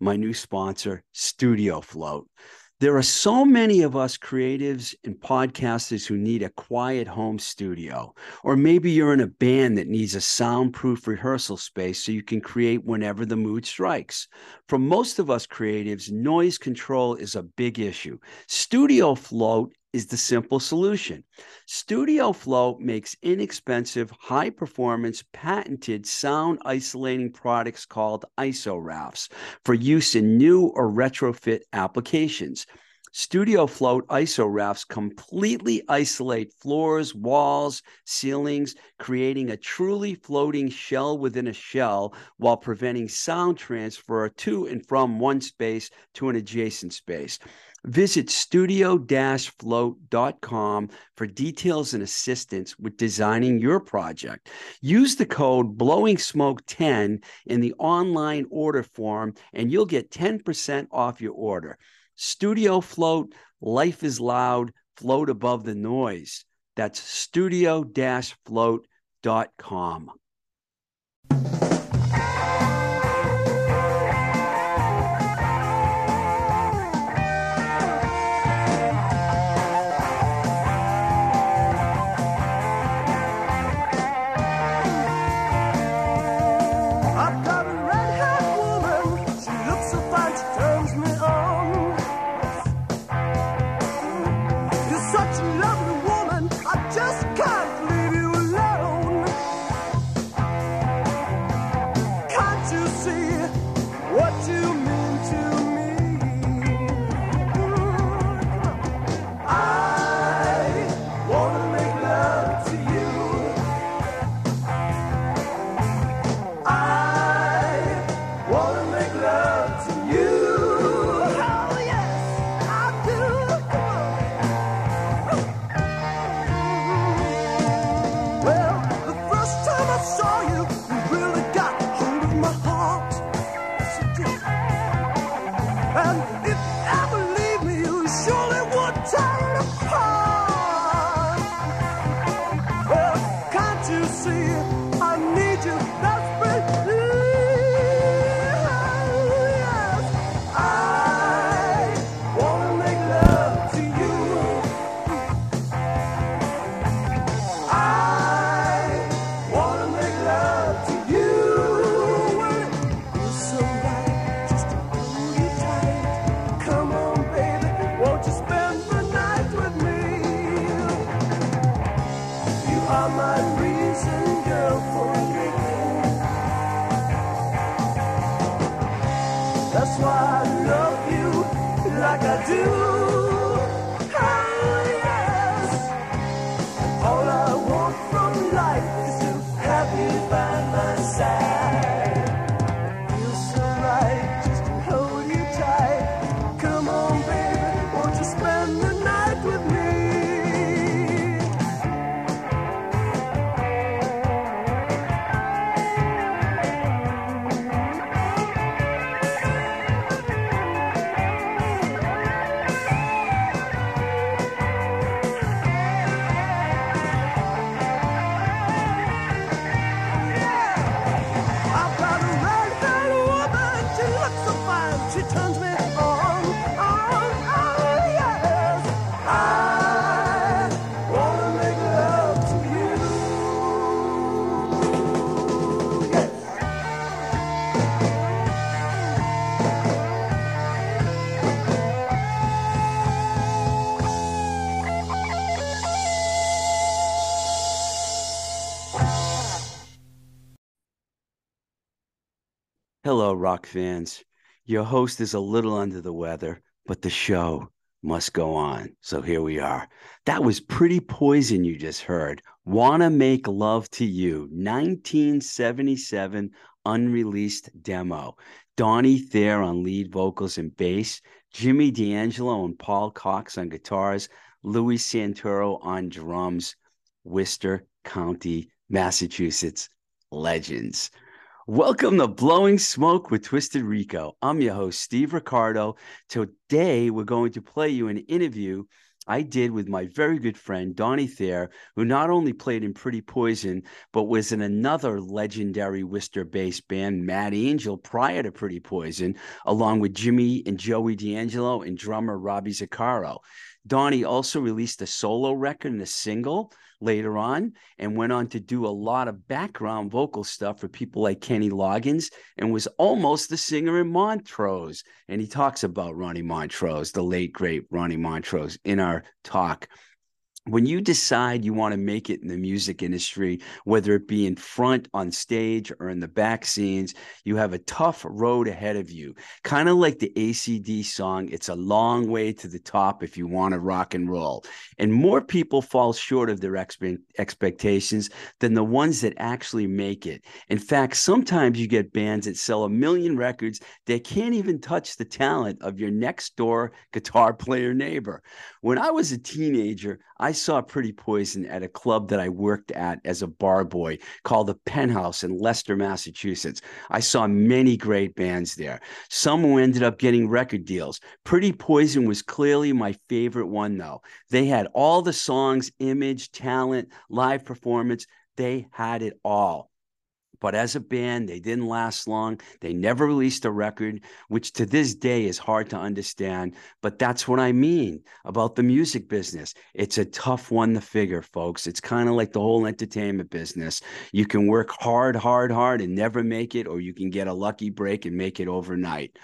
my new sponsor, Studio Float. There are so many of us creatives and podcasters who need a quiet home studio. Or maybe you're in a band that needs a soundproof rehearsal space so you can create whenever the mood strikes. For most of us creatives, noise control is a big issue. Studio Float is the simple solution. Studio Float makes inexpensive, high performance, patented sound isolating products called ISO for use in new or retrofit applications. Studio Float ISO rafts completely isolate floors, walls, ceilings, creating a truly floating shell within a shell while preventing sound transfer to and from one space to an adjacent space. Visit studio-float.com for details and assistance with designing your project. Use the code Blowing Smoke 10 in the online order form and you'll get 10% off your order. Studio Float, life is loud, float above the noise. That's studio-float.com. rock fans. Your host is a little under the weather, but the show must go on. So here we are. That was Pretty Poison you just heard. Wanna Make Love to You, 1977 unreleased demo. Donnie Thayer on lead vocals and bass, Jimmy D'Angelo and Paul Cox on guitars, Louis Santoro on drums, Worcester County, Massachusetts legends. Welcome to Blowing Smoke with Twisted Rico. I'm your host, Steve Ricardo. Today, we're going to play you an interview I did with my very good friend, Donnie Thayer, who not only played in Pretty Poison, but was in another legendary Worcester based band, Mad Angel, prior to Pretty Poison, along with Jimmy and Joey D'Angelo and drummer Robbie Zaccaro. Donnie also released a solo record and a single later on and went on to do a lot of background vocal stuff for people like Kenny Loggins and was almost the singer in Montrose. And he talks about Ronnie Montrose, the late, great Ronnie Montrose, in our talk when you decide you want to make it in the music industry, whether it be in front on stage or in the back scenes, you have a tough road ahead of you. Kind of like the ACD song, it's a long way to the top if you want to rock and roll. And more people fall short of their expe- expectations than the ones that actually make it. In fact, sometimes you get bands that sell a million records that can't even touch the talent of your next door guitar player neighbor. When I was a teenager, I saw Pretty Poison at a club that I worked at as a bar boy called the Penthouse in Leicester, Massachusetts. I saw many great bands there. Some who ended up getting record deals. Pretty Poison was clearly my favorite one, though. They had all the songs, image, talent, live performance. They had it all. But as a band, they didn't last long. They never released a record, which to this day is hard to understand. But that's what I mean about the music business. It's a tough one to figure, folks. It's kind of like the whole entertainment business. You can work hard, hard, hard and never make it, or you can get a lucky break and make it overnight.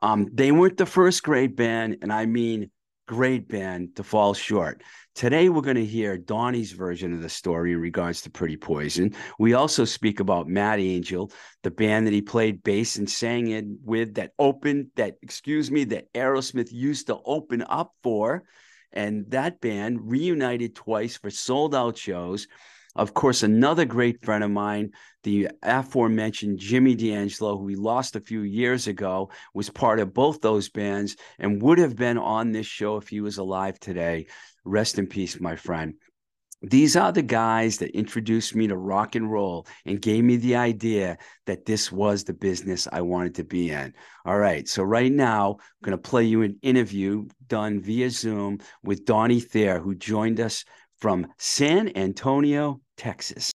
Um, they weren't the first great band, and I mean great band to fall short. Today, we're going to hear Donnie's version of the story in regards to Pretty Poison. We also speak about Mad Angel, the band that he played bass and sang in with that opened, that, excuse me, that Aerosmith used to open up for. And that band reunited twice for sold out shows. Of course, another great friend of mine, the aforementioned Jimmy D'Angelo, who we lost a few years ago, was part of both those bands and would have been on this show if he was alive today. Rest in peace, my friend. These are the guys that introduced me to rock and roll and gave me the idea that this was the business I wanted to be in. All right. So, right now, I'm going to play you an interview done via Zoom with Donnie Thayer, who joined us from San Antonio, Texas.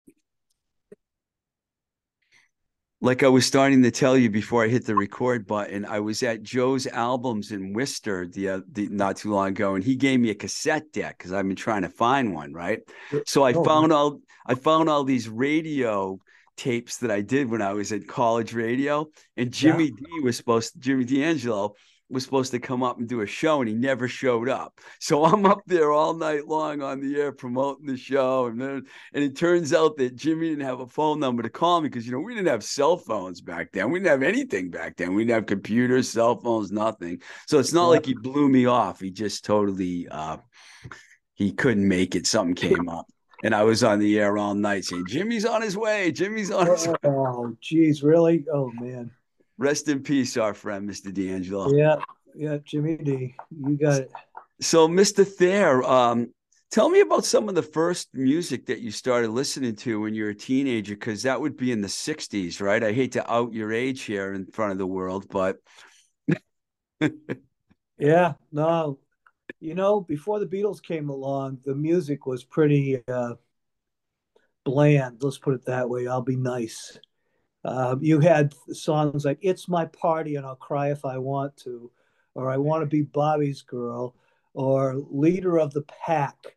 Like I was starting to tell you before I hit the record button, I was at Joe's Albums in Worcester the, uh, the not too long ago, and he gave me a cassette deck because I've been trying to find one, right? So I Oh, found all I found all these radio tapes that I did when I was at college radio, and Jimmy D was supposed Jimmy D'Angelo was supposed to come up and do a show, and he never showed up. So I'm up there all night long on the air promoting the show, and then and it turns out that Jimmy didn't have a phone number to call me because you know we didn't have cell phones back then. We didn't have anything back then. We didn't have computers, cell phones, nothing. So it's not like he blew me off. He just totally uh he couldn't make it. Something came up. And I was on the air all night saying, Jimmy's on his way. Jimmy's on his way. Oh, geez, really? Oh man. Rest in peace, our friend, Mr. D'Angelo. Yeah, yeah, Jimmy D, you got it. So, Mr. Thayer, um, tell me about some of the first music that you started listening to when you were a teenager, because that would be in the 60s, right? I hate to out your age here in front of the world, but Yeah, no, you know, before the Beatles came along, the music was pretty uh, bland. Let's put it that way. I'll be nice. Um, you had songs like "It's My Party" and "I'll Cry If I Want to," or "I Want to Be Bobby's Girl," or "Leader of the Pack."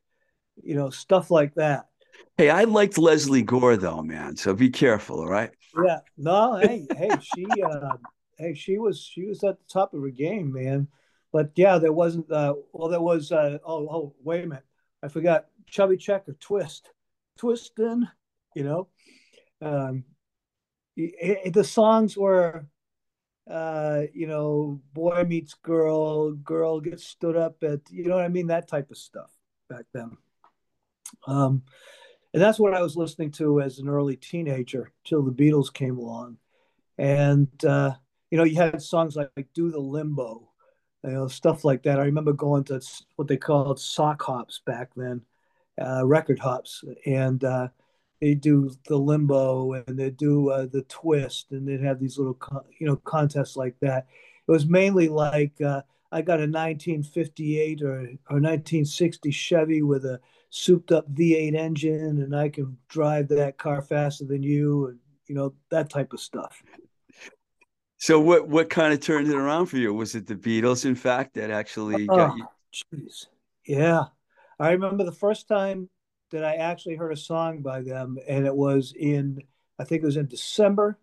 You know, stuff like that. hey, I liked Lesley Gore, though, man. So be careful, all right? Yeah, no, hey, hey, she, uh, hey, she was, she was at the top of her game, man. But yeah, there wasn't. Uh, well, there was. Uh, oh, oh, wait a minute, I forgot. Chubby Checker, Twist, Twistin'. You know, um, it, the songs were uh, you know, boy meets girl, girl gets stood up at, you know what I mean? That type of stuff back then. Um, and that's what I was listening to as an early teenager till the Beatles came along. And, uh, you know, you had songs like, like Do the Limbo, you know, stuff like that. I remember going to what they called sock hops back then, uh, record hops. And, uh, they do the limbo and they do uh, the twist and they'd have these little you know contests like that. It was mainly like uh, i got a 1958 or, or 1960 chevy with a souped up v8 engine and i can drive that car faster than you and you know that type of stuff. So what what kind of turned it around for you? Was it the beatles in fact that actually got oh, you? jeez. Yeah. I remember the first time that I actually heard a song by them, and it was in, I think it was in December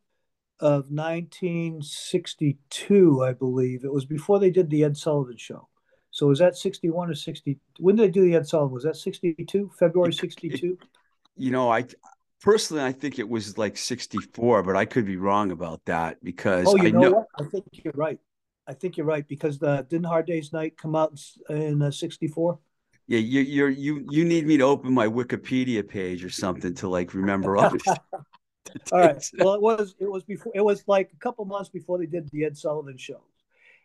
of 1962, I believe. It was before they did the Ed Sullivan Show. So was that 61 or 60? When did they do the Ed Sullivan? Was that 62? February 62? You know, I personally I think it was like 64, but I could be wrong about that because oh, you I know, know, what? I think you're right. I think you're right because the didn't Hard Day's Night come out in uh, 64? Yeah, you you're you you need me to open my Wikipedia page or something to like remember all this. All right. Well, it was it was before it was like a couple months before they did the Ed Sullivan show,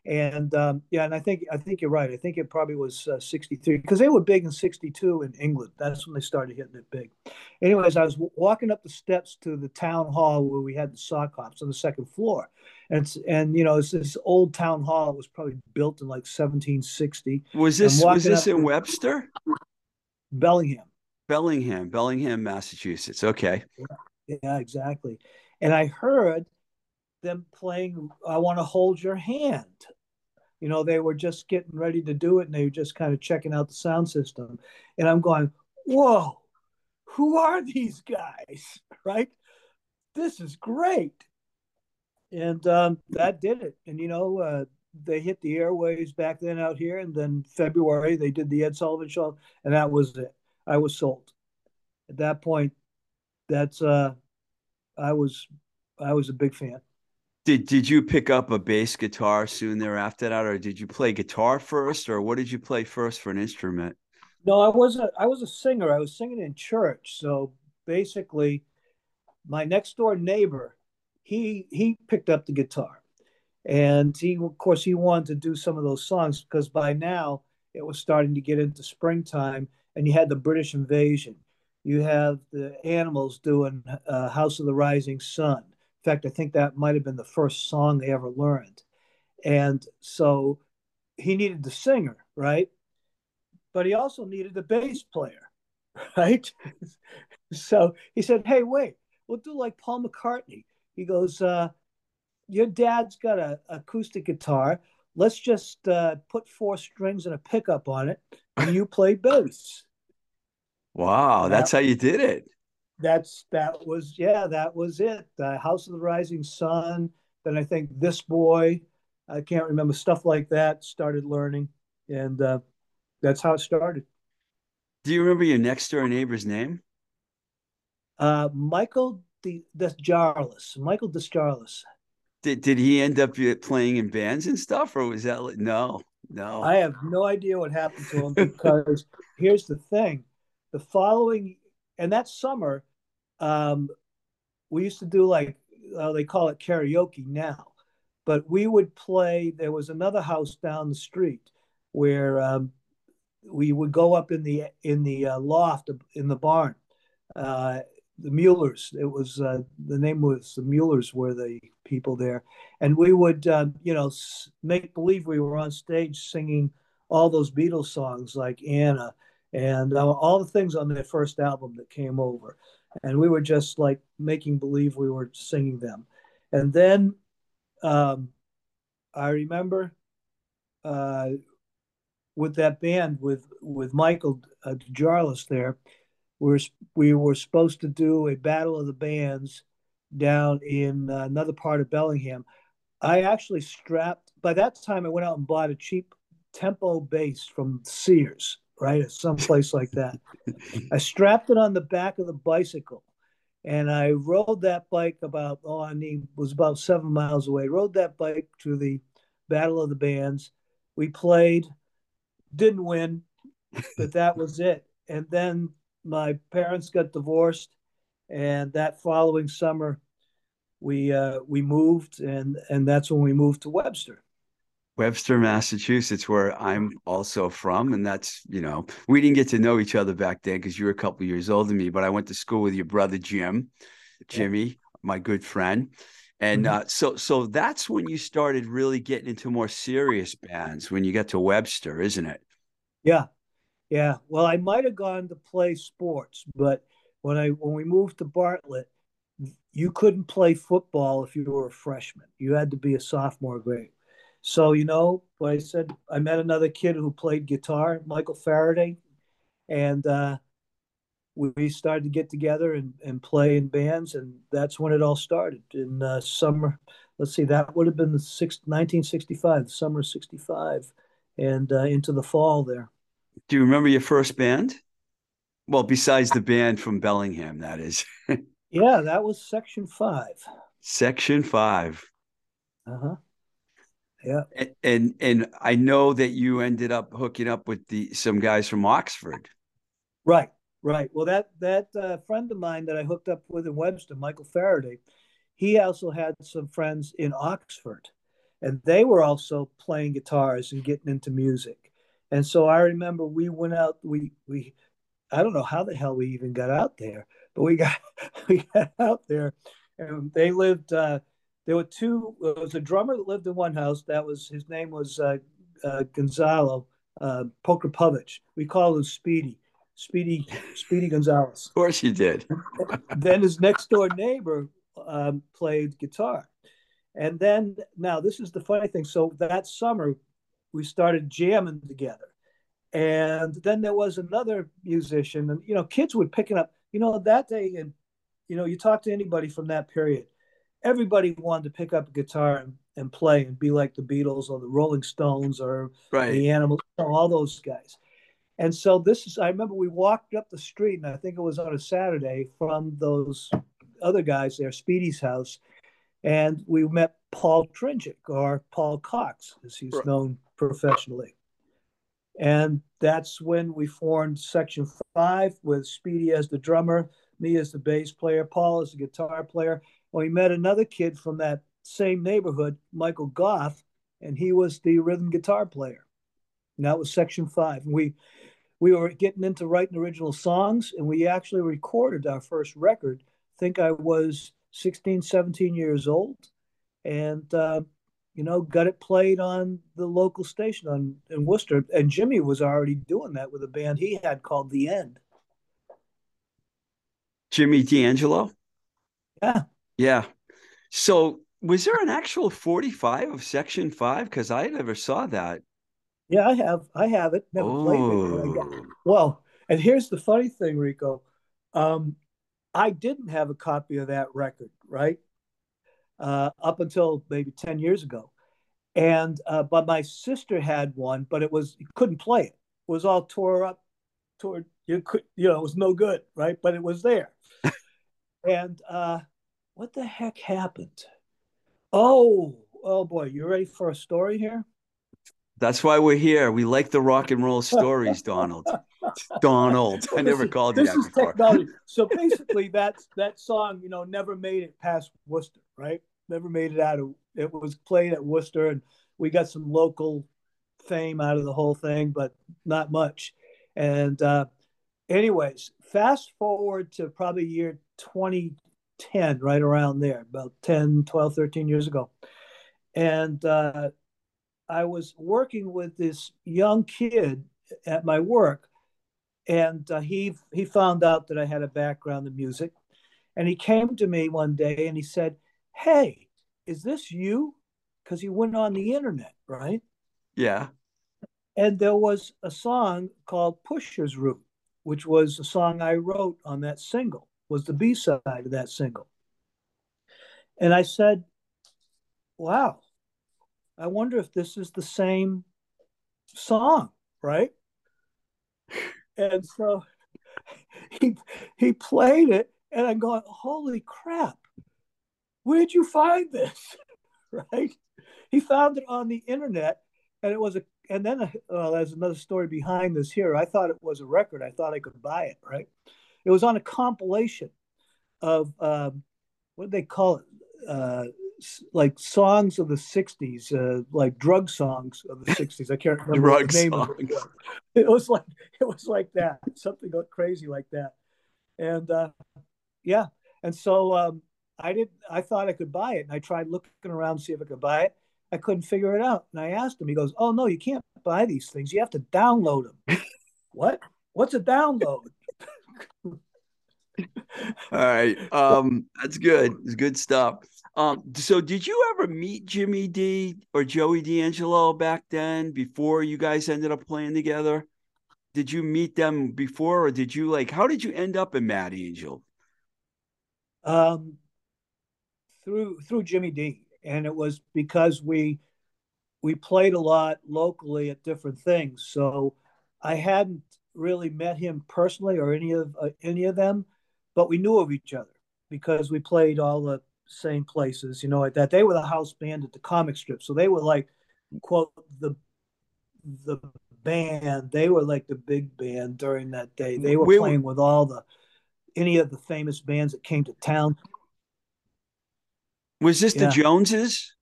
and um, yeah, and I think I think you're right. I think it probably was uh, 63 because they were big in 62 in England. That's when they started hitting it big. Anyways, I was w- walking up the steps to the town hall where we had the sock hops on the second floor, and it's, and you know it's this old town hall. It was probably built in like 1760. Was this was this in Webster? Bellingham. Bellingham, Bellingham, Massachusetts. Okay. Yeah, exactly. And I heard them playing I Want to Hold Your Hand. You know, they were just getting ready to do it and they were just kind of checking out the sound system. And I'm going, whoa, who are these guys? Right? This is great. And um, that did it. And, you know, uh, they hit the airways back then out here. And then February, they did the Ed Sullivan show. And that was it. I was sold. At that point, that's, uh, I was, I was a big fan. Did did you pick up a bass guitar soon thereafter that, or did you play guitar first, or what did you play first for an instrument? No, I wasn't. I was a singer. I was singing in church. So basically, my next door neighbor, he he picked up the guitar, and he of course he wanted to do some of those songs because by now it was starting to get into springtime, and you had the British invasion. You have the Animals doing uh, "House of the Rising Sun." In fact, I think that might have been the first song they ever learned, and so he needed the singer, right? but he also needed a bass player, right? so he said, "Hey, wait, we'll do like Paul McCartney." He goes, uh, "Your dad's got a acoustic guitar. Let's just uh, put four strings and a pickup on it, and you play bass." Wow, that's how you did it. That's that was yeah, that was it. Uh, House of the Rising Sun. Then I think this boy, I can't remember stuff like that. Started learning, and uh, that's how it started. Do you remember your next door neighbor's name? Uh, Michael De Desjarlis. Michael Desjarlis. Did did he end up uh, playing in bands and stuff, or was that like, no, no? I have no idea what happened to him because here's the thing: the following and that summer, um, we used to do like uh, they call it karaoke now, but we would play. There was another house down the street where um, we would go up in the in the uh, loft in the barn. Uh, the Muellers. It was uh, the name was the Muellers were the people there, and we would uh, you know make believe we were on stage singing all those Beatles songs like Anna and uh, all the things on their first album that came over, and we were just like making believe we were singing them, and then um, I remember uh, with that band with with Michael uh, Jarlis there, we were we were supposed to do a battle of the bands down in uh, another part of Bellingham. I actually strapped. By that time, I went out and bought a cheap tempo bass from Sears, right, at some place like that. I strapped it on the back of the bicycle, and I rode that bike about oh I mean was about seven miles away. Rode that bike to the Battle of the Bands. We played, didn't win, but that was it. And then my parents got divorced, and that following summer, we uh, we moved, and and that's when we moved to Webster. Webster, Massachusetts, where I'm also from. And that's, you know, we didn't get to know each other back then because you were a couple years older than me, but I went to school with your brother, Jim, Jimmy, my good friend. And mm-hmm. uh, so, so that's when you started really getting into more serious bands when you got to Webster, isn't it? Yeah, yeah. Well, I might have gone to play sports, but when I when we moved to Bartlett, you couldn't play football if you were a freshman. You had to be a sophomore grade. So, you know, what I said, I met another kid who played guitar, Michael Faraday, and uh, we started to get together and, and play in bands. And that's when it all started in uh, summer. Let's see, that would have been the six, 1965, the summer of 65, and uh, into the fall there. Do you remember your first band? Well, besides the band from Bellingham, that is. yeah, that was Section 5. Section 5. Uh huh. Yeah. And and I know that you ended up hooking up with the some guys from Oxford. Right, right. Well, that that uh, friend of mine that I hooked up with in Webster, Michael Faraday, he also had some friends in Oxford, and they were also playing guitars and getting into music. And so I remember we went out. We we, I don't know how the hell we even got out there, but we got we got out there, and they lived. Uh, there were two. it was a drummer that lived in one house. That was his name was uh, uh, Gonzalo uh, Pokrapovich. We call him Speedy, Speedy, Speedy Gonzalez. Of course, you did. then his next door neighbor um, played guitar, and then now this is the funny thing. So that summer, we started jamming together, and then there was another musician, and you know, kids were picking up. You know, that day, and you know, you talk to anybody from that period everybody wanted to pick up a guitar and, and play and be like the Beatles or the Rolling Stones or right. the Animals, all those guys. And so this is, I remember we walked up the street, and I think it was on a Saturday from those other guys there, Speedy's house, and we met Paul Tringic or Paul Cox, as he's right. known professionally. And that's when we formed Section Five with Speedy as the drummer, me as the bass player, Paul as the guitar player, well, he met another kid from that same neighborhood, Michael Goff, and he was the rhythm guitar player. And that was section five. And we we were getting into writing original songs, and we actually recorded our first record. I think I was 16, 17 years old, and uh, you know, got it played on the local station on in Worcester. And Jimmy was already doing that with a band he had called The End. Jimmy D'Angelo. Yeah. Yeah. So was there an actual 45 of section five? Because I never saw that. Yeah, I have. I have it. Never oh. played it. Well, and here's the funny thing, Rico. Um, I didn't have a copy of that record, right? Uh, up until maybe 10 years ago. And uh, but my sister had one, but it was couldn't play it. It was all tore up, toward you could you know, it was no good, right? But it was there. and uh what the heck happened? Oh, oh boy, you ready for a story here? That's why we're here. We like the rock and roll stories, Donald. Donald. I never is, called you that before. Technology. So basically that's that song, you know, never made it past Worcester, right? Never made it out of it was played at Worcester and we got some local fame out of the whole thing, but not much. And uh anyways, fast forward to probably year 2010, right around there, about 10, 12, 13 years ago. And uh, I was working with this young kid at my work, and uh, he he found out that I had a background in music, and he came to me one day and he said, "Hey, is this you?" Because he went on the internet, right? Yeah. And there was a song called "Pusher's Route," which was a song I wrote on that single was the B side of that single. And I said, wow, I wonder if this is the same song, right? And so he he played it And I'm going, holy crap, where'd you find this? right? He found it on the internet, and it was a. And then uh, there's another story behind this here. I thought it was a record. I thought I could buy it. Right? It was on a compilation of um, what do they call it? Uh, like songs of the 60s uh, like drug songs of the 60s i can't remember Drug the name songs. of it. it was like it was like that something crazy like that and uh, yeah and so um, i did i thought i could buy it and i tried looking around to see if i could buy it i couldn't figure it out and i asked him he goes oh no you can't buy these things you have to download them what what's a download All right. Um, that's good. It's good stuff. Um, so did you ever meet Jimmy D or Joey D'Angelo back then before you guys ended up playing together? Did you meet them before or did you like how did you end up in Mad Angel? um, through through Jimmy D, and it was because we we played a lot locally at different things. So I hadn't really met him personally or any of uh, any of them, but we knew of each other because we played all the same places, you know, like that. They were the house band at the comic strip, so they were like quote the the band. They were like the big band during that day. They were We were- playing with all the any of the famous bands that came to town. Was this Yeah. the Joneses?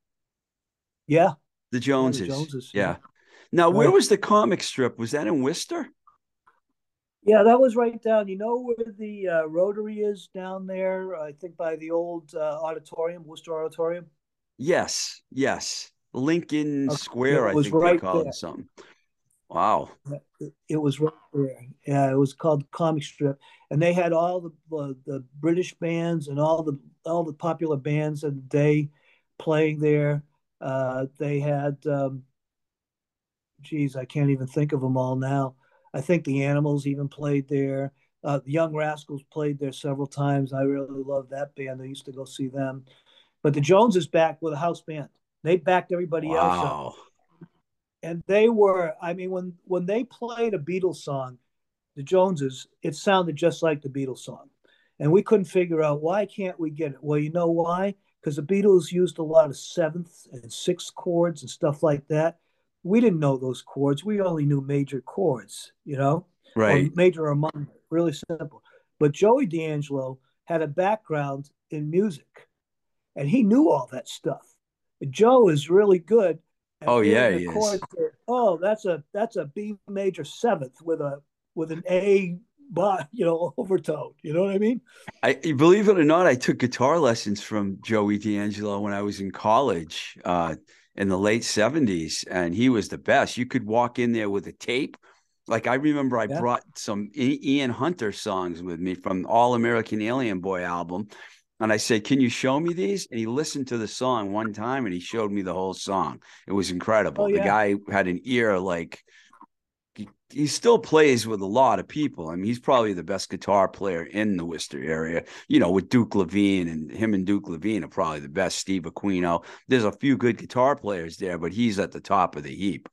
Yeah, The Joneses. Joneses, Yeah. yeah. Now, where Right. was the comic strip? Was that in Worcester? Yeah, that was right down. You know where the uh, Rotary is down there? I think by the old uh, auditorium, Worcester Auditorium. Yes. Yes. Lincoln Okay, Square, I think they right call there. it something. Wow. It, was right there. Yeah, it was called Comic Strip, and they had all the, the the British bands and all the all the popular bands of the day playing there. Uh, they had, um, geez, I can't even think of them all now. I think the Animals even played there. Uh, the Young Rascals played there several times. I really loved that band. I used to go see them. But the Joneses back with a house band. They backed everybody else up Wow. And they were i mean when when they played a beatles song the joneses it sounded just like the beatles song. And we couldn't figure out why can't we get it? Well you know why? Because the beatles used a lot of seventh and sixth chords and stuff like that. We didn't know those chords. We only knew major chords you know? Right. or major or minor really simple. But joey d'angelo had a background in music and he knew all that stuff. Joe is really good at Oh, yeah, he is. oh that's a that's a b major seventh with a with an a but you know overtone you know what i mean I believe it or not, I took guitar lessons from Joey D'Angelo when I was in college uh, in the late 70s, and he was the best. You could walk in there with a tape. Like I remember I Yeah. brought some Ian Hunter songs with me from All American Alien Boy album. And I said, Can you show me these? And he listened to the song one time and he showed me the whole song. It was incredible. Oh, The guy had an ear like he, he still plays with a lot of people. I mean, he's probably the best guitar player in the Worcester area, you know, with Duke Levine and him and Duke Levine are probably the best. Steve Aquino. There's a few good guitar players there, but he's at the top of the heap.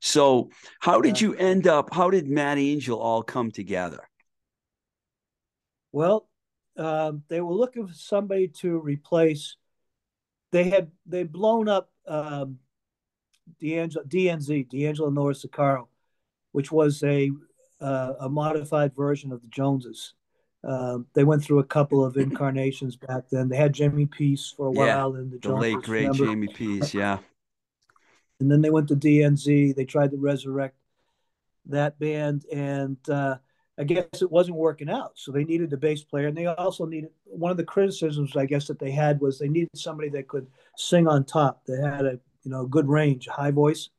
So, how did you end up? How did Mad Angel all come together? well um, they were looking for somebody to replace they had they blown up um, D'Angelo, DNZ, D'Angelo Norris Zaccaro, which was a uh, a modified version of the Joneses. Um, they went through a couple of incarnations back then. They had Jimmy Peace for a Yeah, while in the The Joneses, late great remember? Jamie Peace, yeah. and then they went to DNZ. They tried to resurrect that band, and uh, I guess it wasn't working out. So they needed the bass player, and they also needed one of the criticisms I guess that they had was they needed somebody that could sing on top. They had a you know good range, high voice,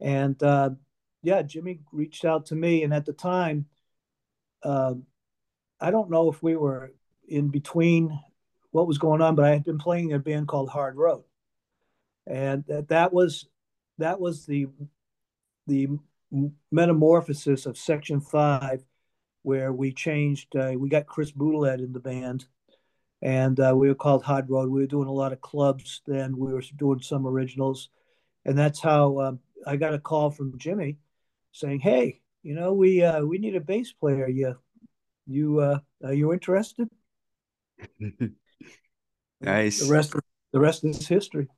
and uh, yeah, Jimmy reached out to me, and at the time, um, I don't know if we were in between what was going on, but I had been playing in a band called Hard Road, and that that was that was the the metamorphosis of Section Five, where we changed. Uh, we got Chris Boudlet in the band, and uh, we were called Hard Road. We were doing a lot of clubs then. We were doing some originals, and that's how um, I got a call from Jimmy saying, "Hey, you know, we uh, we need a bass player. You you uh, are you interested?" nice. The rest, the rest is history.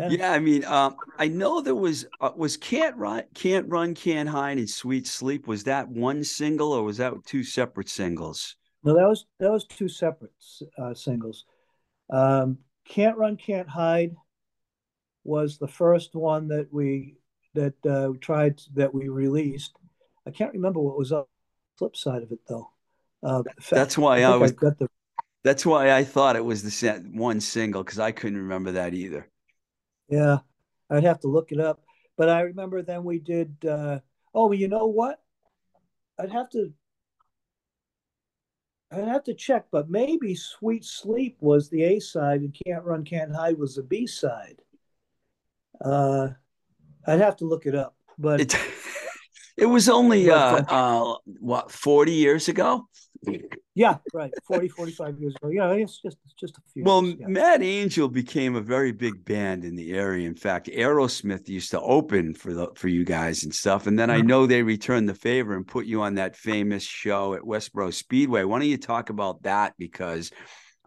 Yeah. yeah, I mean, um, I know there was uh, was can't run, can't run, can't hide, and sweet sleep. Was that one single or was that two separate singles? No, that was that was two separate uh, singles. Um, can't run, can't hide was the first one that we that uh, tried that we released. I can't remember what was on the flip side of it though. Uh, that's why I, I was. I the... That's why I thought it was the one single because I couldn't remember that either. Yeah, I'd have to look it up. But I remember then we did. Uh, oh, you know what? I'd have to. I'd have to check, but maybe "Sweet Sleep" was the A side, and "Can't Run, Can't Hide" was the B side. Uh, I'd have to look it up, but it, it was only but, uh, uh, what forty years ago. Yeah, right. 40, 45 years ago. Yeah, it's just it's just a few. Well, years, yeah. Mad Angel became a very big band in the area. In fact, Aerosmith used to open for the for you guys and stuff. And then mm-hmm. I know they returned the favor and put you on that famous show at Westboro Speedway. Why don't you talk about that? Because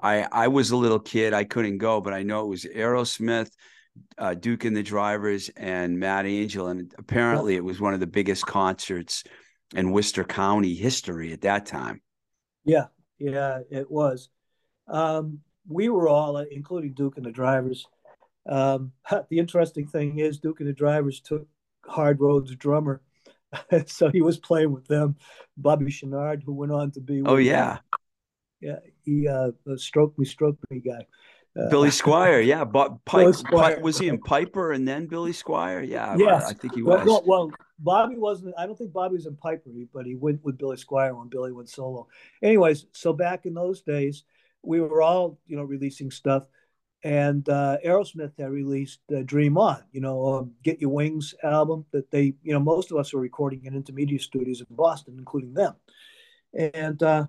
I I was a little kid, I couldn't go, but I know it was Aerosmith, uh, Duke and the Drivers, and Mad Angel, and apparently it was one of the biggest concerts in Worcester County history at that time. Yeah, yeah, it was. Um, we were all, including Duke and the drivers. Um, the interesting thing is, Duke and the drivers took Hard Road's drummer, so he was playing with them. Bobby Chouinard, who went on to be. Oh yeah, yeah, he uh, stroke me, stroke me guy. Uh, Billy Squire, yeah, but Pipe, Pipe, was he in Piper and then Billy Squier? Yeah, yes. I think he was. Well, well, Bobby wasn't. I don't think Bobby was in Piper, but he went with Billy Squier when Billy went solo. Anyways, so back in those days, we were all you know releasing stuff, and uh, Aerosmith had released uh, "Dream On," you know, um, "Get Your Wings" album that they, you know, most of us were recording in intermediate studios in Boston, including them, and uh,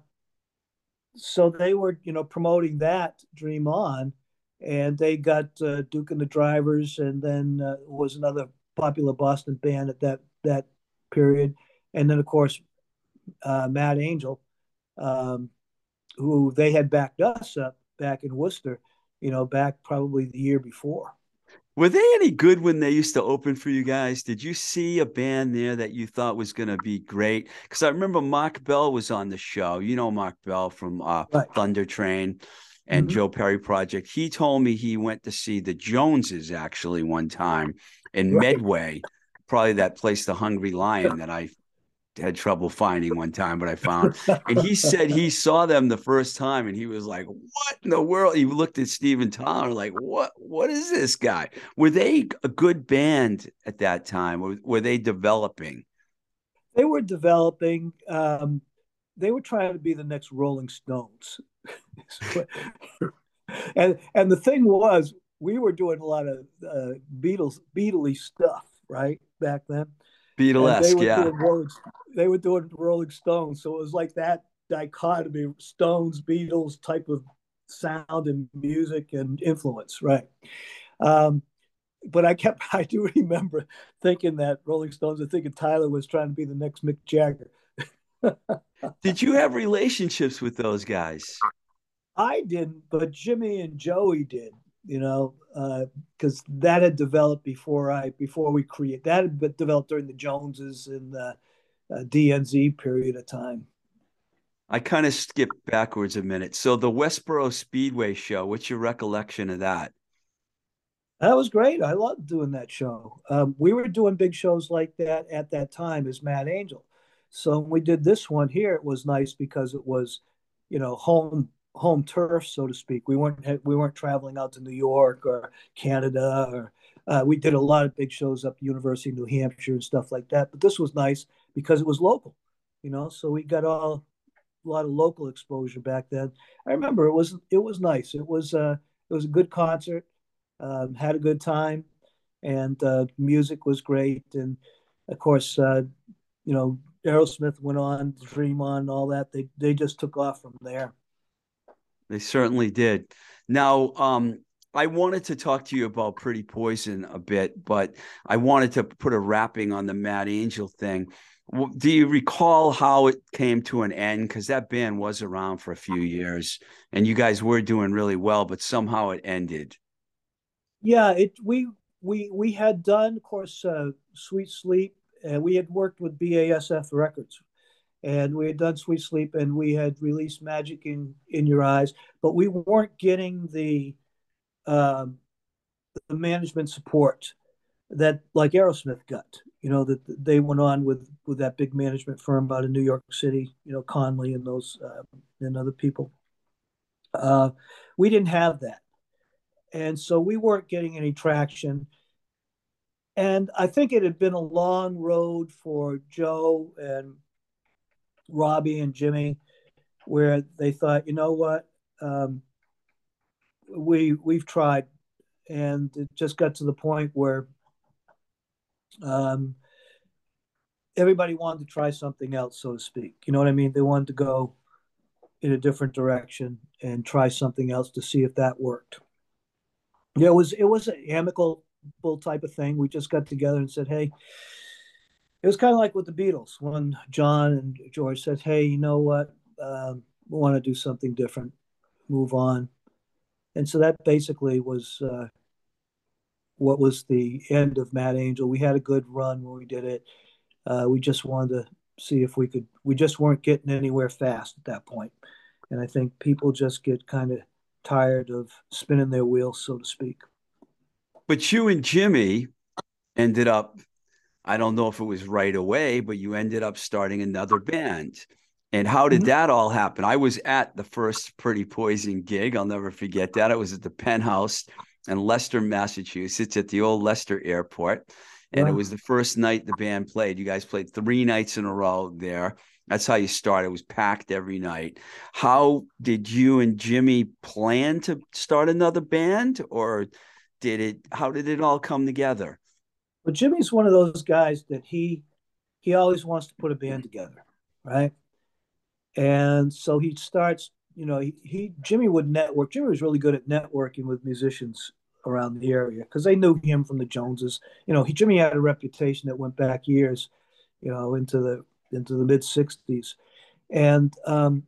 so they were, you know, promoting that Dream On, and they got uh, Duke and the Drivers, and then uh, was another popular Boston band at that that period, and then of course uh, Mad Angel, um, who they had backed us up back in Worcester, you know, back probably the year before. Were they any good when they used to open for you guys? Did you see a band there that you thought was going to be great? Because I remember Mark Bell was on the show. You know Mark Bell from uh, right. Thunder Train and mm-hmm. Joe Perry Project. He told me he went to see the Joneses actually one time in right. Medway, probably that place, the Hungry Lion, that I had trouble finding one time, but I found. And he said he saw them the first time, and he was like, "What in the world?" He looked at Steven Tyler like, "What? What is this guy?" Were they a good band at that time? Or were they developing? They were developing. Um, they were trying to be the next Rolling Stones. and and the thing was, we were doing a lot of uh, Beatles Beatley stuff, right back then. Beatlesque, yeah. Rolling, they were doing Rolling Stones, so it was like that dichotomy: Stones, Beatles type of sound and music and influence, right? Um, but I kept, I do remember thinking that Rolling Stones, I thinking Tyler was trying to be the next Mick Jagger. Did you have relationships with those guys? I didn't, but Jimmy and Joey did. You know, because uh, that had developed before I before we create that had developed during the Joneses and the uh, DNZ period of time. I kind of skipped backwards a minute. So the Westboro Speedway show, what's your recollection of that? That was great. I loved doing that show. Um, we were doing big shows like that at that time as Mad Angel. So when we did this one here, it was nice because it was, you know, home home turf, so to speak. We weren't we weren't traveling out to New York or Canada or uh, we did a lot of big shows up University of New Hampshire and stuff like that. But this was nice because it was local, you know. So we got all a lot of local exposure back then. I remember it was it was nice. It was uh, it was a good concert. Um, had a good time, and uh, music was great. And of course, uh, you know, Aerosmith went on, Dream on, all that. They they just took off from there. They certainly did. Now, um, I wanted to talk to you about Pretty Poison a bit, but I wanted to put a wrapping on the Mad Angel thing. do you recall how it came to an end? Because that band was around for a few years, and you guys were doing really well, but somehow it ended. Yeah, it we we we had done, of course, uh, Sweet Sleep, and we had worked with BASF Records, and we had done Sweet Sleep, and we had released Magic in in Your Eyes, but we weren't getting the um, the management support that like Aerosmith got. You know that they went on with with that big management firm out in New York City. You know Conley and those uh, and other people. Uh, we didn't have that, and so we weren't getting any traction. And I think it had been a long road for Joe and Robbie and Jimmy, where they thought, you know what, um, we we've tried, and it just got to the point where um, everybody wanted to try something else, so to speak. You know what I mean? They wanted to go in a different direction and try something else to see if that worked. Yeah, it was it was an amicable type of thing. We just got together and said, "Hey." It was kind of like with the Beatles when John and George said, "Hey, you know what? Um, we want to do something different, move on." And so that basically was uh, what was the end of Mad Angel. We had a good run when we did it. Uh, we just wanted to see if we could. We just weren't getting anywhere fast at that point, and I think people just get kind of tired of spinning their wheels, so to speak. But you and Jimmy ended up. I don't know if it was right away, but you ended up starting another band. And how did mm-hmm. that all happen? I was at the first Pretty Poison gig. I'll never forget that. It was at the Penthouse in Leicester, Massachusetts, at the old Leicester Airport. And wow. it was the first night the band played. You guys played three nights in a row there. That's how you started. It was packed every night. How did you and Jimmy plan to start another band, or did it? How did it all come together? Well, Jimmy's one of those guys that he he always wants to put a band together, right? And so he starts you know, he, he Jimmy would network. Jimmy was really good at networking with musicians around the area because they knew him from the Joneses. You know, he Jimmy had a reputation that went back years, you know, into the into the mid '60s, and um,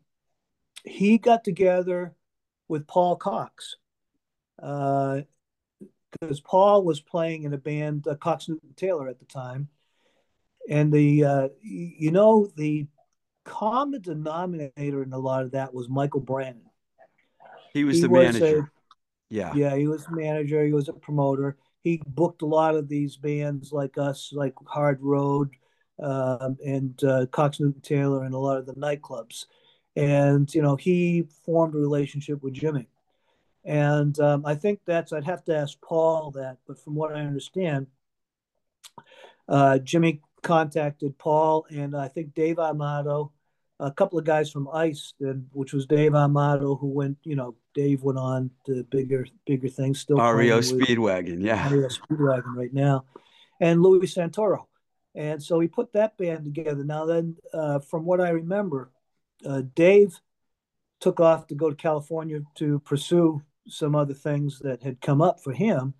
he got together with Paul Cox because Paul was playing in a band, uh, Cox Newton Taylor at the time, and the uh, you know the common denominator in a lot of that was Michael Brannon. He was he the was manager. A, yeah. Yeah, he was the manager. He was a promoter. He booked a lot of these bands like us, like Hard Road um, and uh, Cox Newton Taylor, and a lot of the nightclubs. And, you know, he formed a relationship with Jimmy. And um, I think that's, I'd have to ask Paul that, but from what I understand, uh, Jimmy contacted Paul and I think Dave Amato a couple of guys from Ice, which was Dave Amato, who went, you know, Dave went on to bigger, bigger things. Still REO Speedwagon, yeah, REO Speedwagon right now, and Louis Santoro, and so he put that band together. Now then, uh, from what I remember, uh, Dave took off to go to California to pursue some other things that had come up for him,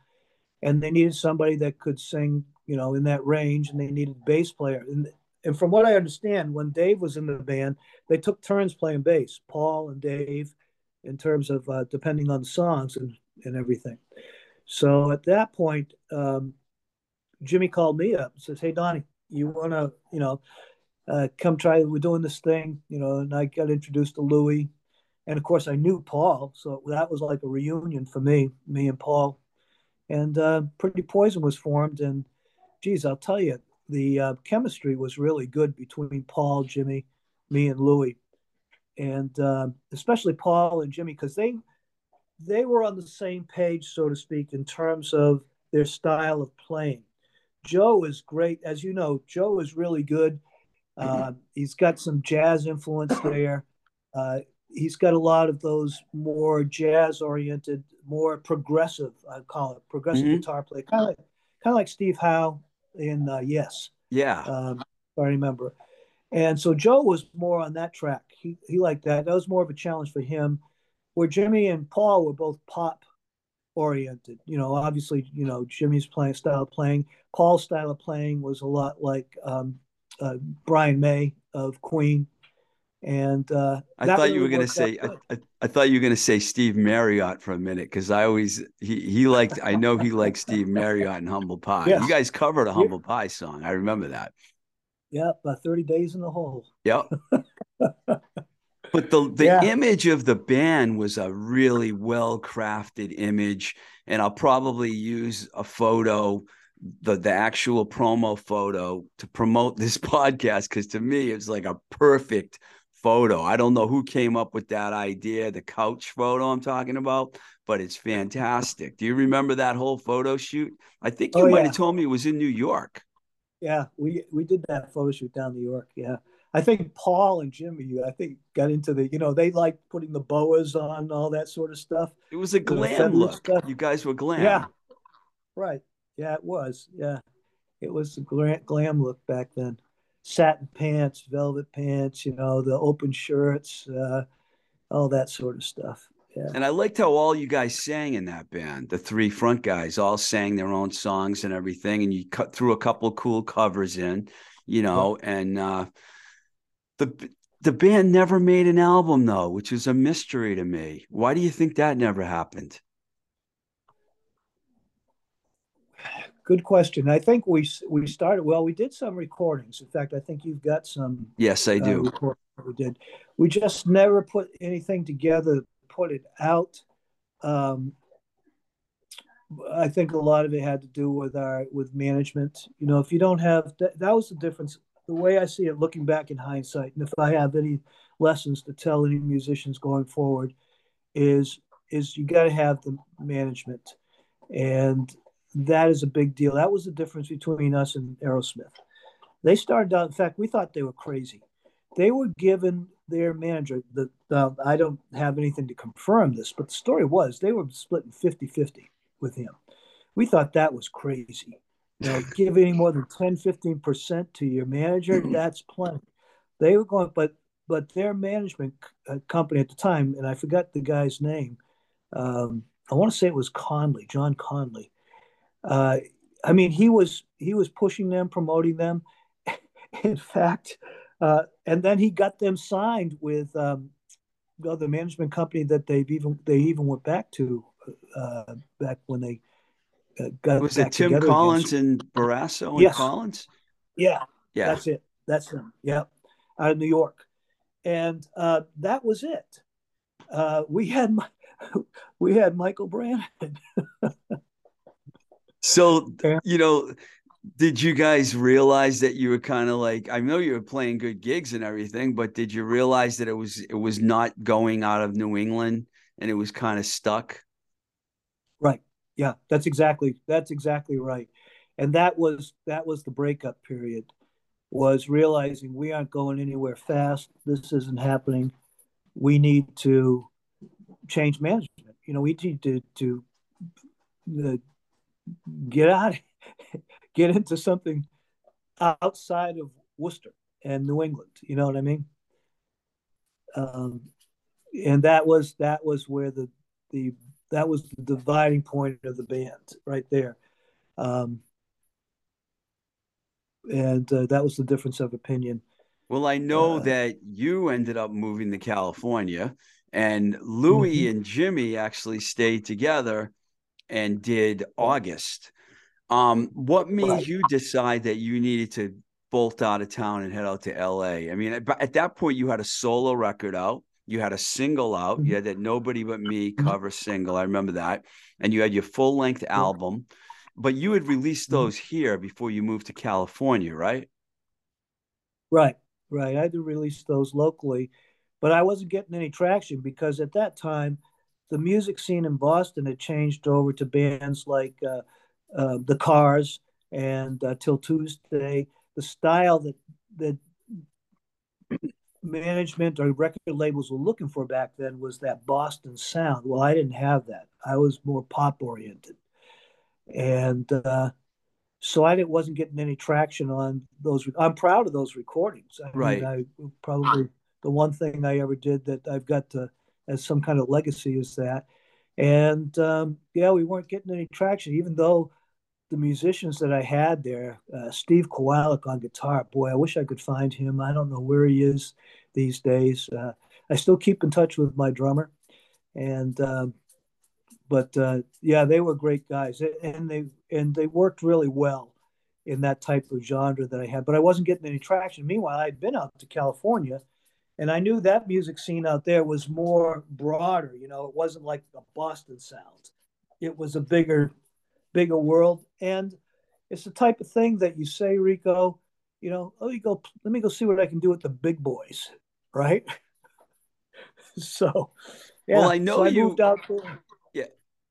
and they needed somebody that could sing, you know, in that range, and they needed bass player. And and from what I understand, when Dave was in the band, they took turns playing bass, Paul and Dave, in terms of uh, depending on songs and, and everything. So at that point, um, Jimmy called me up and says, Hey, Donnie, you want to, you know, uh, come try, we're doing this thing, you know, and I got introduced to Louis. And of course, I knew Paul. So that was like a reunion for me, me and Paul. And uh, Pretty Poison was formed. And geez, I'll tell you, the uh, chemistry was really good between Paul, Jimmy, me, and Louis, and uh, especially Paul and Jimmy because they they were on the same page, so to speak, in terms of their style of playing. Joe is great, as you know. Joe is really good. Uh, he's got some jazz influence there. He's got a lot of those more jazz-oriented, more progressive. I call it progressive mm-hmm. guitar play, kind of like, kind of like Steve Howe in uh, Yes. Yeah. Um, I remember. And so Joe was more on that track. He he liked that. That was more of a challenge for him. Where Jimmy and Paul were both pop oriented. You know, obviously, you know, Jimmy's playing style of playing. Paul's style of playing was a lot like um, uh, Brian May of Queen, and uh, I thought you were going to say. I. I, I thought you were going to say Steve Marriott for a minute because I always he he liked. I know he liked Steve Marriott and Humble Pie. Yes. You guys covered a Yeah. Humble Pie song. I remember that. yeah, about thirty days in the hole. Yep. But the the Yeah. image of the band was a really well crafted image, and I'll probably use a photo, the the actual promo photo, to promote this podcast because to me it's like a perfect photo. I don't know who came up with that idea, the couch photo I'm talking about, but it's fantastic. Do you remember that whole photo shoot? I think you Oh, might yeah. have told me it was in New York. Yeah, we we did that photo shoot down in New York. Yeah, I think Paul and Jimmy, I think, got into the you know they like putting the boas on all that sort of stuff. It was a glam look. stuff. You guys were glam. Yeah. Right. Yeah, it was. Yeah, it was a glam, glam look back then. Satin pants, velvet pants, you know, the open shirts, uh, all that sort of stuff. Yeah. And I liked how all you guys sang in that band. The three front guys all sang their own songs and everything, and you cut through a couple of cool covers in, you know. And uh, the the band never made an album though, which is a mystery to me. Why do you think that never happened? Good question. I think we we started well. We did some recordings. In fact, I think you've got some Yes, I uh, do. that we did. We just never put anything together, put it out. Um, I think a lot of it had to do with our with management. You know, if you don't have that, that was the difference. The way I see it, looking back in hindsight, and if I have any lessons to tell any musicians going forward, is is you got to have the management, and that is a big deal. That was the difference between us and Aerosmith. They started out. In fact, we thought they were crazy. They were given their manager the. Uh, I don't have anything to confirm this, but the story was they were splitting 50-50 with him. We thought that was crazy. You know, give any more than 10, 15% to your manager, that's plenty. They were going, but but their management uh, company at the time, and I forgot the guy's name. Um, I want to say it was Conley, John Conley. Uh, I mean, he was he was pushing them, promoting them. In fact, uh, and then he got them signed with um, the management company that they've even they even went back to uh, back when they uh, got Was it Tim Collins again. and Barrasso and Yes. Collins? Yeah, Yeah. that's it. That's him. Yeah, out of New York, and uh, that was it. Uh, we had we had Michael Brandon. So, Yeah. you know, did you guys realize that you were kind of like I know you were playing good gigs and everything, but did you realize that it was it was not going out of New England and it was kind of stuck? Right. Yeah, that's exactly that's exactly right. And that was that was the breakup period was realizing we aren't going anywhere fast. This isn't happening. We need to change management. You know, we need to to uh, get out get into something outside of Worcester and New England. You know what I mean? Um, and that was that was where the the that was the dividing point of the band right there. Um, and uh, that was the difference of opinion. Well, I know Uh, that you ended up moving to California and Louie Mhm. and Jimmy actually stayed together and did August. Um, what made Right. you decide that you needed to bolt out of town and head out to LA? I mean, at, at that point, you had a solo record out, you had a single out, you Mhm. had that Nobody But Me Mhm. cover single. I remember that. And you had your full length album, but you had released Mhm. those here before you moved to California, right? Right, right. I had to release those locally, but I wasn't getting any traction because at that time, the music scene in Boston had changed over to bands like uh, uh, the Cars and uh, 'Til Tuesday. The style that that management or record labels were looking for back then was that Boston sound. Well, I didn't have that. I was more pop oriented, and uh, so I didn't, wasn't getting any traction on those. I'm proud of those recordings. I Right. mean, I probably the one thing I ever did that I've got to as some kind of legacy is that. And um, yeah, we weren't getting any traction, even though the musicians that I had there, uh, Steve Kowalik on guitar. Boy, I wish I could find him. I don't know where he is these days. Uh, I still keep in touch with my drummer, and um, but uh, yeah, they were great guys, and they and they worked really well in that type of genre that I had. But I wasn't getting any traction. Meanwhile, I'd been out to California, and I knew that music scene out there was more broader. You know, it wasn't like the Boston sound; it was a bigger, bigger world, and it's the type of thing that you say, Rico. You know, let me go. Let me go see what I can do with the big boys, right? so, yeah. Well, I know so I you. moved out there.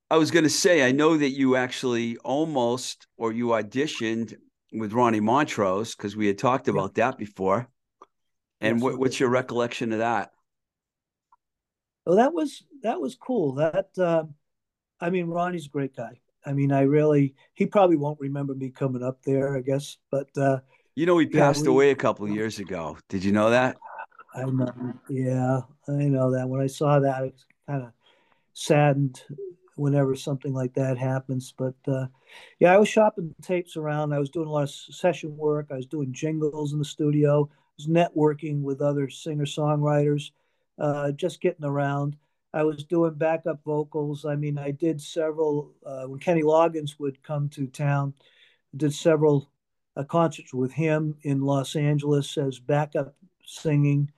I was going to say, I know that you actually almost or you auditioned with Ronnie Montrose because we had talked about that before. And what, what's your recollection of that? Well, that was that was cool. That uh, I mean, Ronnie's a great guy. I mean, I really he probably won't remember me coming up there, I guess, but uh, You know, he Yeah, passed we- away a couple of years ago. Did you know that? I know, yeah, I know that. When I saw that, I was kind of saddened whenever something like that happens. But uh, yeah, I was shopping tapes around. I was doing a lot of session work. I was doing jingles in the studio. Was networking with other singer songwriters, uh, just getting around. I was doing backup vocals. I mean, I did several uh, when Kenny Loggins would come to town. Did several uh, concerts with him in Los Angeles as backup singing.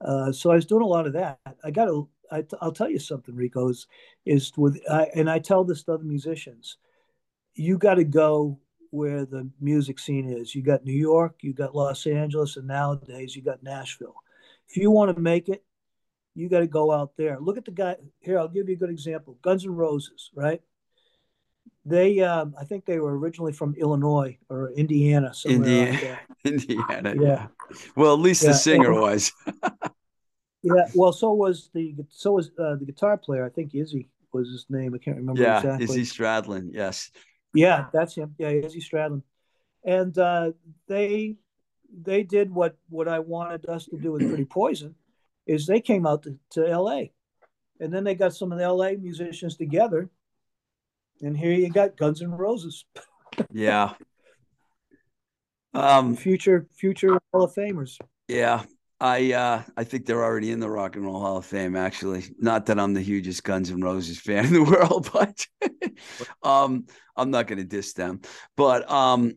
Uh, so I was doing a lot of that. I got to. I, will tell you something, Rico. Is, is with I, and I tell this to other musicians. You got to go where the music scene is. You got New York, you got Los Angeles, and nowadays you got Nashville. If you want to make it, you got to go out there. Look at the guy here. I'll give you a good example. Guns N' Roses, right? They, um, I think they were originally from Illinois or Indiana, Indiana. Indiana. Yeah. Well, at least Yeah, the singer and- was. Yeah, well, so was the so was uh, the guitar player. I think Izzy was his name. I can't remember Yeah, exactly. Izzy Stradlin. Yes. Yeah, that's him. Yeah, Izzy Stradlin, and uh, they they did what what I wanted us to do with Pretty Poison, is they came out to, to L.A. and then they got some of the L.A. musicians together, and here you got Guns N' Roses, Yeah. Um, future future Hall of Famers. yeah. I uh I think they're already in the Rock and Roll Hall of Fame, actually. Not that I'm the hugest Guns N' Roses fan in the world, but um I'm not gonna diss them. But um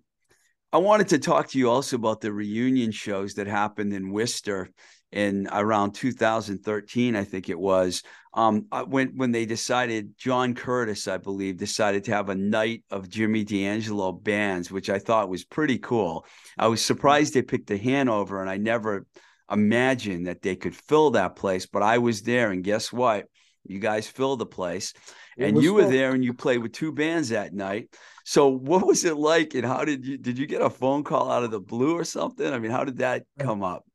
I wanted to talk to you also about the reunion shows that happened in Worcester in around 2013, I think it was. Um, when when they decided, John Curtis, I believe, decided to have a night of Jimmy D'Angelo bands, which I thought was pretty cool. I was surprised they picked the Hanover, and I never imagined that they could fill that place. But I was there, and guess what? You guys filled the place, It and you were full. there, and you played with two bands that night. So what was it like, and how did you did you get a phone call out of the blue or something? I mean, how did that come up?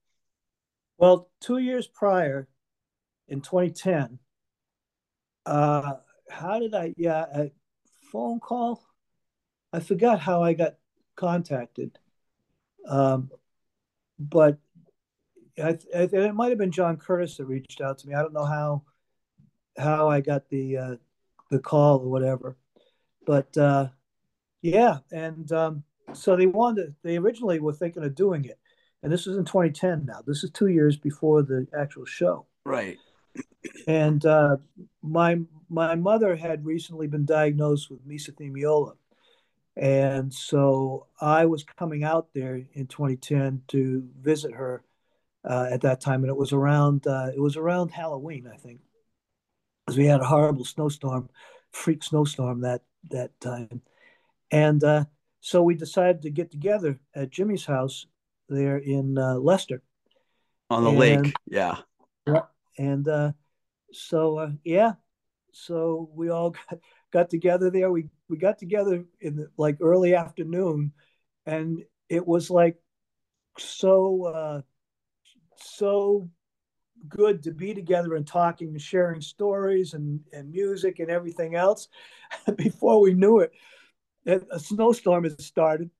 Well, two years prior, in 2010, uh, how did I? Yeah, a phone call. I forgot how I got contacted, um, but I, I, it might have been John Curtis that reached out to me. I don't know how how I got the uh, the call or whatever, but uh, yeah, and um, so they wanted. They originally were thinking of doing it, and this is in 2010. Now this is two years before the actual show Right. and uh, my my mother had recently been diagnosed with mesothelioma, and so I was coming out there in 2010 to visit her uh, at that time, and it was around uh, it was around Halloween, I think, because we had a horrible snowstorm, freak snowstorm that that time, and uh, so we decided to get together at Jimmy's house there in uh, Leicester On the And- lake. Yeah. and uh, so uh, yeah, so we all got, got together there. We we got together in the, like early afternoon, and it was like so uh, so good to be together and talking and sharing stories and and music and everything else. Before we knew it, a snowstorm had started,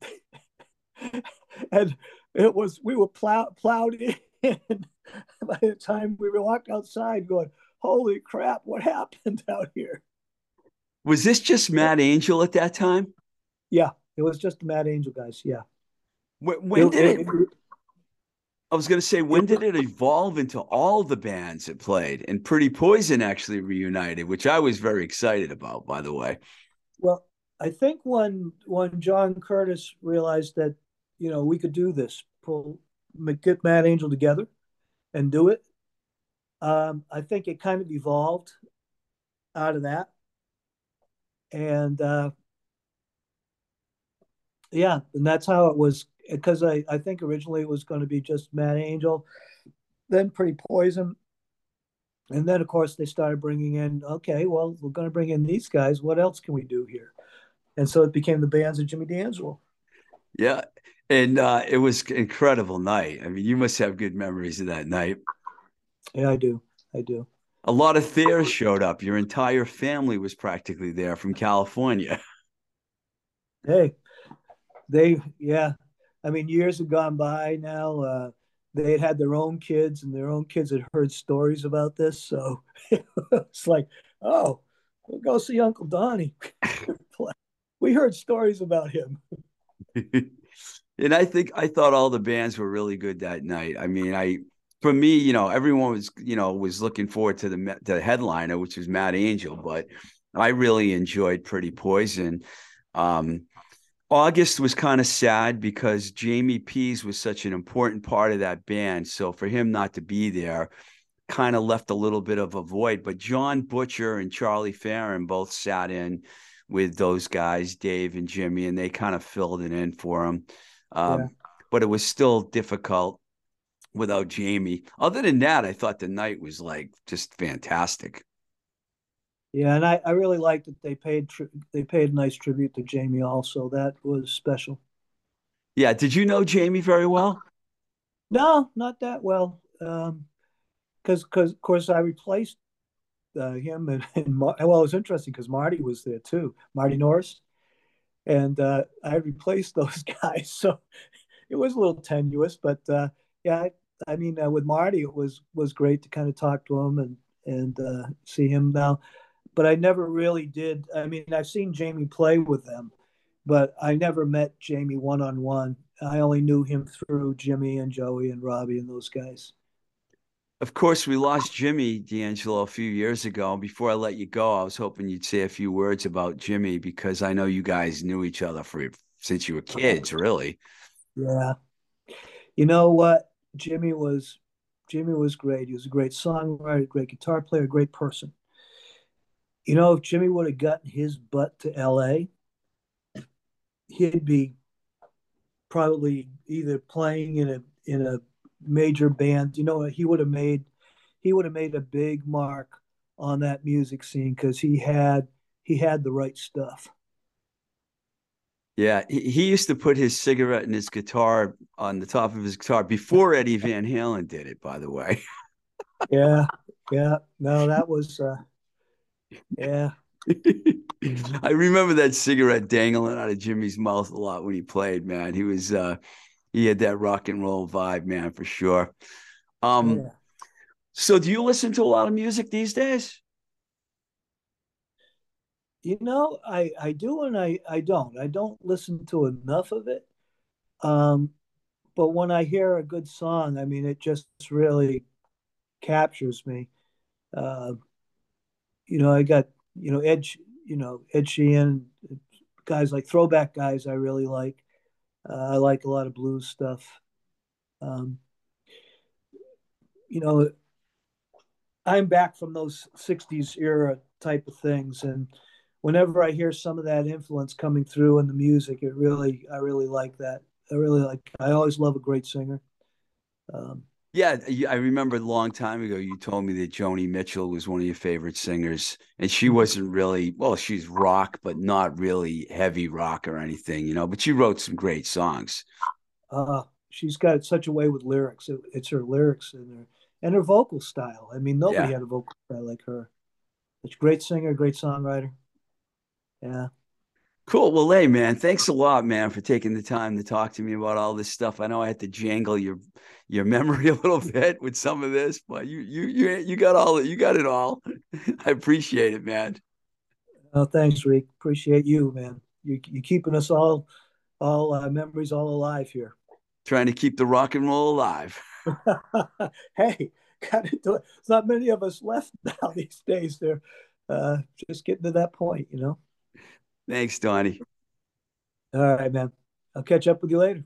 and it was we were plow, plowed in. By the time we walked outside, going, "Holy crap! What happened out here?" Was this just Mad Angel at that time? Yeah, it was just the Mad Angel guys. Yeah. When, when did it, it- I was going to say, when did it evolve into all the bands it played? And Pretty Poison actually reunited, which I was very excited about, by the way. Well, I think when when John Curtis realized that you know we could do this, pull get Mad Angel together and do it, um, I think it kind of evolved out of that, and uh, yeah, and that's how it was. Because I I think originally it was going to be just Mad Angel, then Pretty Poison, and then of course they started bringing in okay, well we're going to bring in these guys. What else can we do here? and so it became the bands of Jimmy D'Angelo. Yeah. And uh, it was incredible night. I mean, you must have good memories of that night. Yeah, I do. I do. A lot of Thayers showed up. Your entire family was practically there from California. Hey, they, yeah. I mean, years have gone by now. Uh, they had had their own kids, and their own kids had heard stories about this. So it's like, oh, we'll go see Uncle Donnie. we heard stories about him. and I think I thought all the bands were really good that night. I mean, I for me, you know, everyone was, you know, was looking forward to the the headliner, which was Mad Angel, but I really enjoyed Pretty Poison. Um, August was kind of sad because Jamie Pease was such an important part of that band. So for him not to be there kind of left a little bit of a void. But John Butcher and Charlie Farren both sat in with those guys, Dave and Jimmy, and they kind of filled it in for him. Um, yeah. But it was still difficult without Jamie. Other than that, I thought the night was like just fantastic. Yeah, and I, I really liked that they paid tri- they paid a nice tribute to Jamie. Also, that was special. Yeah, did you know Jamie very well? No, not that well. Um, because because of course I replaced uh, him and, and Mar- well, it was interesting because Marty was there too, Marty Norris, and uh, I replaced those guys, so it was a little tenuous, but uh, yeah, I, I mean, uh, with Marty, it was was great to kind of talk to him and and uh, see him now, but I never really did. I mean, I've seen Jamie play with them, but I never met Jamie one on one. I only knew him through Jimmy and Joey and Robbie and those guys. Of course, we lost Jimmy D'Angelo a few years ago. Before I let you go, I was hoping you'd say a few words about Jimmy because I know you guys knew each other for since you were kids, oh. really. Yeah. You know what? Jimmy was Jimmy was great. He was a great songwriter, great guitar player, great person. You know, if Jimmy would have gotten his butt to LA, he'd be probably either playing in a in a major band. You know, he would have made he would have made a big mark on that music scene because he had he had the right stuff. Yeah, he, he used to put his cigarette and his guitar on the top of his guitar before Eddie Van Halen did it. By the way. yeah, yeah. No, that was. uh Yeah. I remember that cigarette dangling out of Jimmy's mouth a lot when he played. Man, he was. uh he had that rock and roll vibe, man, for sure. Um, yeah. so do you listen to a lot of music these days? You know, I I do and I I don't. I don't listen to enough of it. Um, but when I hear a good song, I mean, it just really captures me. Uh, you know, I got you know Edge, you know Ed Sheeran, guys like throwback guys I really like. Uh, I like a lot of blues stuff. Um, you know, I'm back from those 60s era type of things. And whenever I hear some of that influence coming through in the music, it really, I really like that. I really like, I always love a great singer. Um, yeah, I remember a long time ago you told me that Joni Mitchell was one of your favorite singers, and she mm-hmm. wasn't really well. She's rock, but not really heavy rock or anything, you know. But she wrote some great songs. Uh, she's got such a way with lyrics. It, it's her lyrics and her and her vocal style. I mean, nobody yeah. had a vocal style like her. She's a great singer, great songwriter. Yeah. Cool. Well, hey, man, thanks a lot, man, for taking the time to talk to me about all this stuff. I know I had to jangle your your memory a little bit with some of this, but you you you you got all you got it all. I appreciate it, man. Oh, thanks, Rick. Appreciate you, man. You you keeping us all all uh, memories all alive here. Trying to keep the rock and roll alive. hey, got to do it. There's not many of us left now these days. They're uh, just getting to that point, you know. Thanks, Donnie. All right, man. I'll catch up with you later.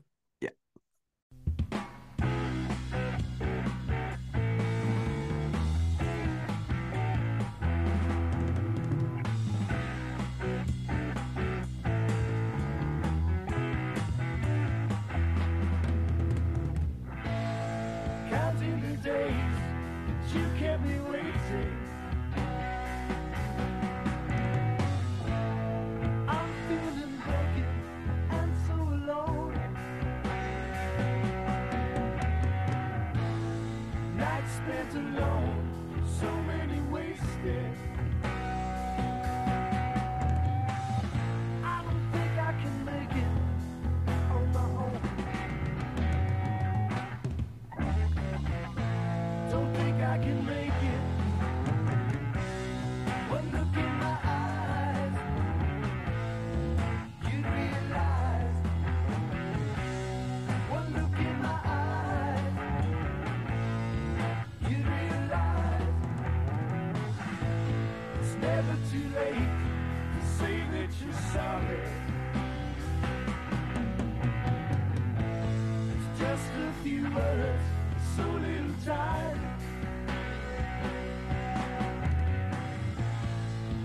Time.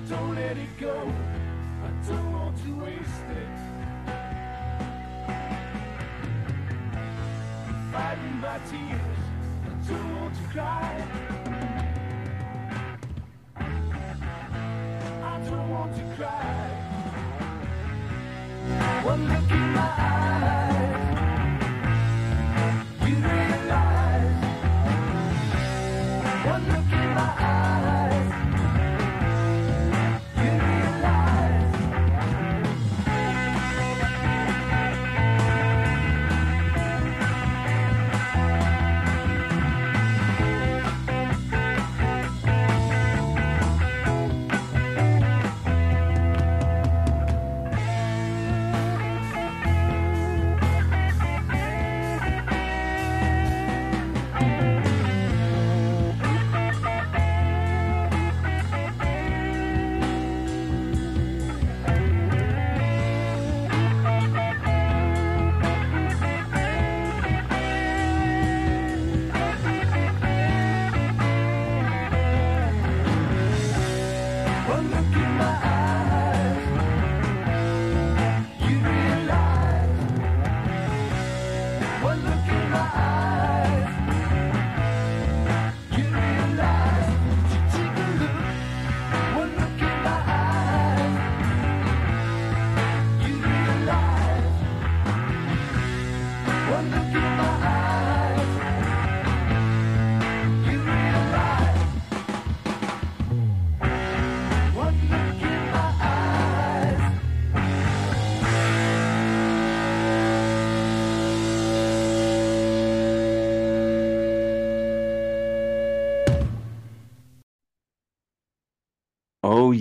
Don't let it go. I don't want to waste it. Fighting my tears. I don't want to cry. I don't want to cry. One look in my eyes.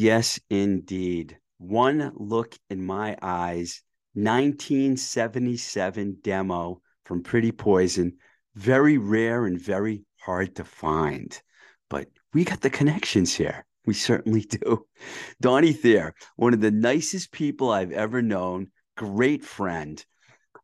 Yes, indeed. One look in my eyes, 1977 demo from Pretty Poison. Very rare and very hard to find. But we got the connections here. We certainly do. Donnie Thayer, one of the nicest people I've ever known, great friend.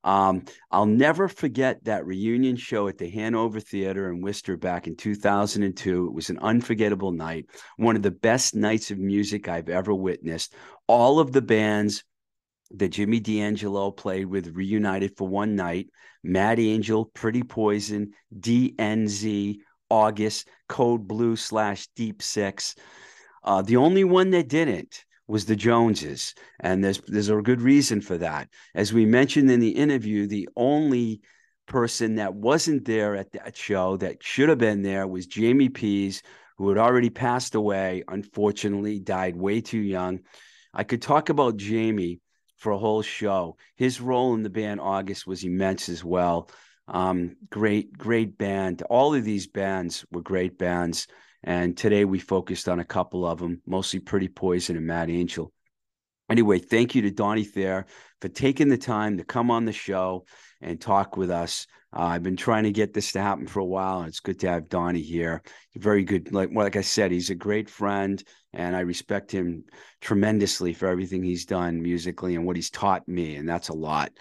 Um, I'll never forget that reunion show at the Hanover Theater in Worcester back in 2002. It was an unforgettable night, one of the best nights of music I've ever witnessed. All of the bands that Jimmy D'Angelo played with reunited for one night Mad Angel, Pretty Poison, DNZ, August, Code Blue slash Deep Six. Uh, the only one that didn't was the Joneses, and there's there's a good reason for that. As we mentioned in the interview, the only person that wasn't there at that show that should have been there was Jamie Pease, who had already passed away. Unfortunately, died way too young. I could talk about Jamie for a whole show. His role in the band August was immense as well. Um, great, great band. All of these bands were great bands. And today we focused on a couple of them, mostly Pretty Poison and Mad Angel. anyway, thank you to Donnie Thayer for taking the time to come on the show and talk with us. Uh, I've been trying to get this to happen for a while, and it's good to have Donnie here. Very good, like like I said, he's a great friend, and I respect him tremendously for everything he's done musically and what he's taught me, and that's a lot.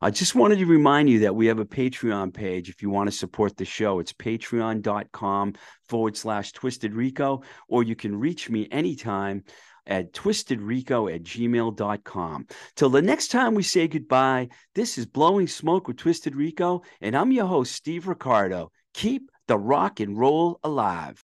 I just wanted to remind you that we have a Patreon page if you want to support the show. It's patreon.com forward slash twisted rico, or you can reach me anytime at twistedrico at gmail.com. Till the next time we say goodbye, this is Blowing Smoke with Twisted Rico, and I'm your host, Steve Ricardo. Keep the rock and roll alive.